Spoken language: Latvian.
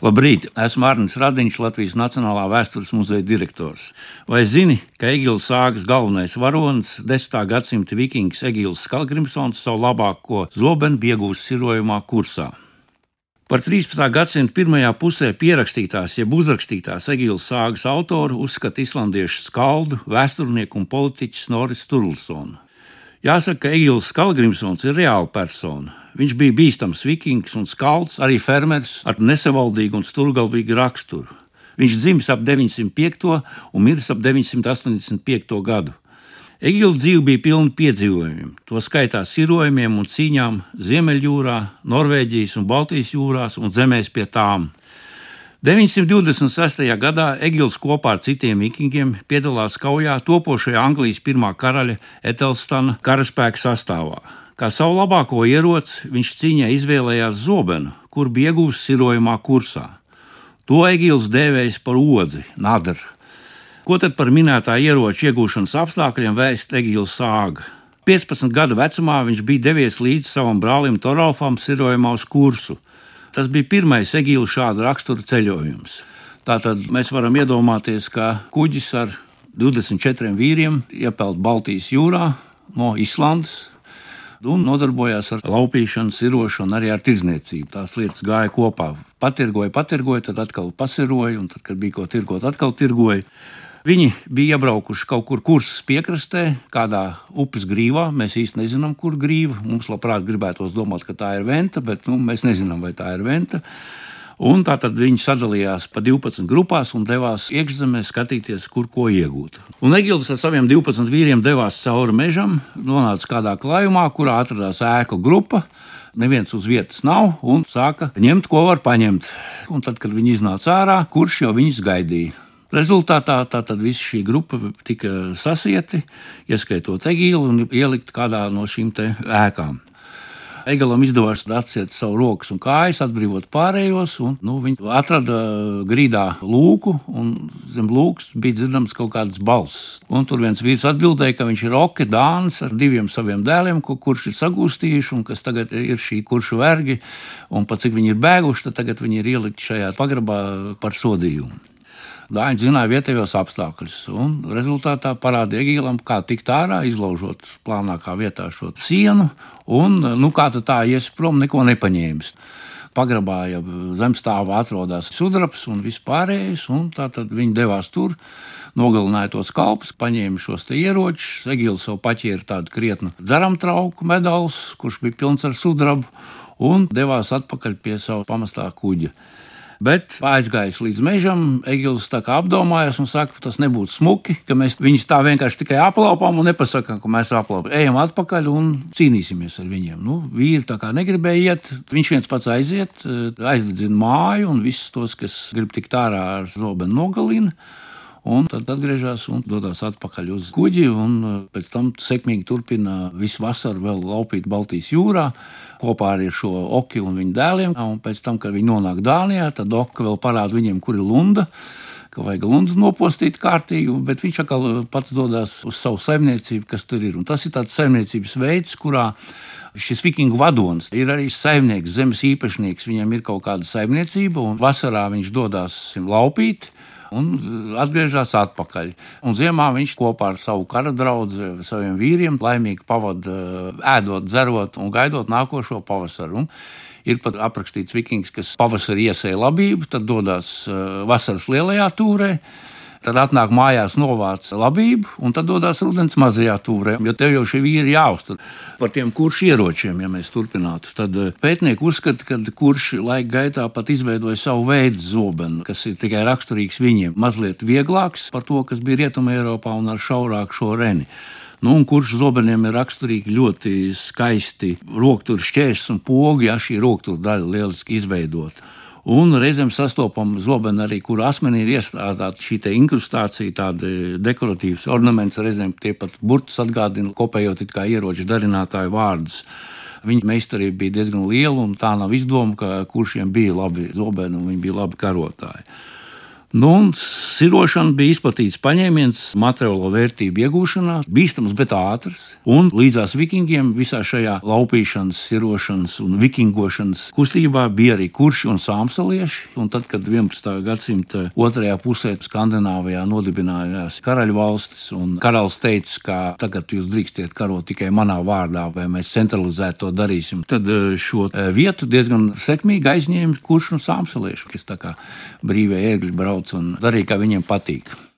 Labrīt, esmu Arnēs Radiņš, Latvijas Nacionālā vēstures muzeja direktors. Vai zini, ka Egīls sāgas galvenais varonis, 10. gadsimta vikings Egīls Skalgrimsons savu labāko zobenu iegūst sirojumā kursā? Par 13. gadsimta pirmajā pusē pierakstītās, jeb uzrakstītās Egīlas sāgas autoru uzskata islandiešu skaldu, vēsturnieku un politiķu Snoris Turlsonu. Jāsaka, ka Egīls Skalgrimsons ir reāla persona. Viņš bija bīstams vikings un skalds, arī fermeris ar nesavaldīgu un stūrgalvīgu raksturu. Viņš dzimis ap 905. un miris ap 985. gadu. Egīla dzīve bija pilna piedzīvojumiem, to skaitā sirojumiem un cīņām Ziemeļjūrā, Norvēģijas un Baltijas jūrās un zemēs pie tām. 926. gadā Egils kopā ar citiem vikingiem piedalās kaujā topošajā Anglijas pirmā karaļa Etelstana karaspēka sastāvā. Kā savu labāko ieroci viņš cīņā izvēlējās zobenu, kur bija iegūts sirojumā kursā. To Egils dēvējis par odzi, nadru. Ko tad par minētā ieroča iegūšanas apstākļiem vēst Egils sāga? 15 gadu vecumā viņš bija devies līdz savam brālim Torolfam sirojumā uz kursu. Tas bija pirmais Egīla šāda rakstura ceļojums. Tātad mēs varam iedomāties, ka kuģis ar 24 vīriem iepeld Baltijas jūrā no Islandes. Un nodarbojās ar laupīšanu, sirošanu, arī ar tirzniecību. Tās lietas gāja kopā. Patirgoja, patirgoja, tad atkal pasiroja, un tad, kad bija ko tirgot, atkal tirgoja. Viņi bija iebraukuši kaut kur kursas piekrastē, kādā upes grīvā. Mēs īsti nezinām, kur grīva. Mums labprāt gribētos domāt, ka tā ir venta, bet nu, mēs nezinām, vai tā ir venta. Un tā tad viņi sadalījās pa 12 grupās un devās iekšzemē skatīties, kur ko iegūt. Un Egils ar saviem 12 vīriem devās cauri mežam, nonāca kādā klājumā, kurā atradās ēku grupa. Neviens uz vietas nav un sāka ņemt, ko var paņemt. Un tad, kad viņi iznāca ārā, kurš jau viņus gaidīja? Rezultātā tātad visa šī grupa tika sasieti, ieskaitot Egīlu un ielikt kādā no šīm ēkām. Egalam izdevās atciet savu rokas un kājas, atbrīvot pārējos, un nu, viņi atrada grīdā lūku, un zem lūks bija dzirdams kaut kādas balss. Un tur viens vīrs atbildēja, ka viņš ir Oke Dānis ar diviem saviem dēliem, ko, kurš ir sagūstījuši, un kas tagad ir šī kuršu vergi, un pat cik viņi ir bēguši, tad tagad viņi ir ielikti šajā pagrabā par sodījumu. Dāņi zināja vietējos apstākļus, un rezultātā parādīja Egīlam, kā tikt ārā, izlaužot plānākā vietā šo sienu, un nu, kā tā ies prom, neko nepaņēmis. Pagrabā jau zemstāvā atrodas sudrabs un vispārējais, un tā tad viņi devās tur nogalināja tos kalpus, paņēma šos ieročus. Egīls jau paķēra tādu krietnu dzeramtrauku medaļu, kurš bija pilns ar sudrabu, un devās atpakaļ pie sava pamestā kuģa. Bet aizgājis līdz mežam, Egils tā kā apdomājās un saka, ka tas nebūtu smuki, ka mēs viņus tā vienkārši tikai aplaupām un nepasakām, ka mēs aplaupām. Ejam atpakaļ un cīnīsimies ar viņiem. Nu, vīri tā kā negribēja iet, viņš viens pats aiziet, aizdedzina māju un visus tos, kas grib tikt ārā ar zobenu nogalina un tad atgriežas un dodas atpakaļ uz kuģi. Pēc tam sekmīgi turpina visu vasaru vēl laupīt Baltijas jūrā kopā ar šo oki un viņa dēliem. Un pēc tam, kad viņi nonāk Dānijā, tad oka vēl parāda viņiem, kur ir lunda ka vajag lundu nopostīt kārtīgi, bet viņš atkal pats dodas uz savu saimniecību, kas tur ir. Un tas ir tāds saimniecības veids, kurā šis vikingu vadonis ir arī saimnieks, zemes īpašnieks. Viņam ir kaut kāda saimniecība, un vasarā viņš dodas laupīt un atgriežas atpakaļ. Un ziemā viņš kopā ar savu kara draugu, saviem vīriem, laimīgi pavadīja ēdot, dzerot un gaidot nākošo pavasaru. Ir pat aprakstīts vikings, kas pavasarī iesēja labību, tad dodas vasaras lielajā tūrē Tad atnāk mājās, novāc labību, un tad dodas rudens mazajā tūrē. Jo tev jau šī vīri jāuztur par tiem kuršu ieročiem, ja mēs turpinātu. Tad eh, pētnieki uzskata, ka kurši laika gaitā pat izveidoja savu veidu zobenu, kas ir tikai raksturīgs viņiem, mazliet vieglāks par to, kas bija Rietumē Eiropā un ar šaurāku šo reni. Nu, kurš zobeniem ir raksturīgi ļoti skaisti roktur šķērs un pogi, ja šī roktur daļa lieliski izveidota. Un reizēm sastopam zobenu arī, kur asmenī ir iestrādāta šī inkrustācija, tāda dekoratīvs ornaments, reizēm tie pat burtus atgādina, kopējot it kā ieroču darinātāju vārdus. Viņa meistarība bija diezgan liela, un tā nav izdoma, ka kuršiem bija labi zobeni un viņi bija labi karotāji. Nu, sirošana bija izplatīts paņēmiens materiālo vērtību iegūšanā, bīstams, bet ātrs. Un līdzās vikingiem visā šajā laupīšanas, sirošanas un vikingošanas kustībā bija arī kurši un sāmsalieši. Un tad, kad 11. gadsimta otrajā pusē Skandināvijā nodibinājās karaļu valstis un karalis teica, ka tagad jūs drīkstiet karot tikai manā vārdā, vai mēs centralizēt to darīsim, tad eh, šo eh, vietu diezgan sekmīgi aizņēma kurš un sāmsalieši, kas tā kā brīvie ēgļi brauc un darīja, kā viņiem patīk.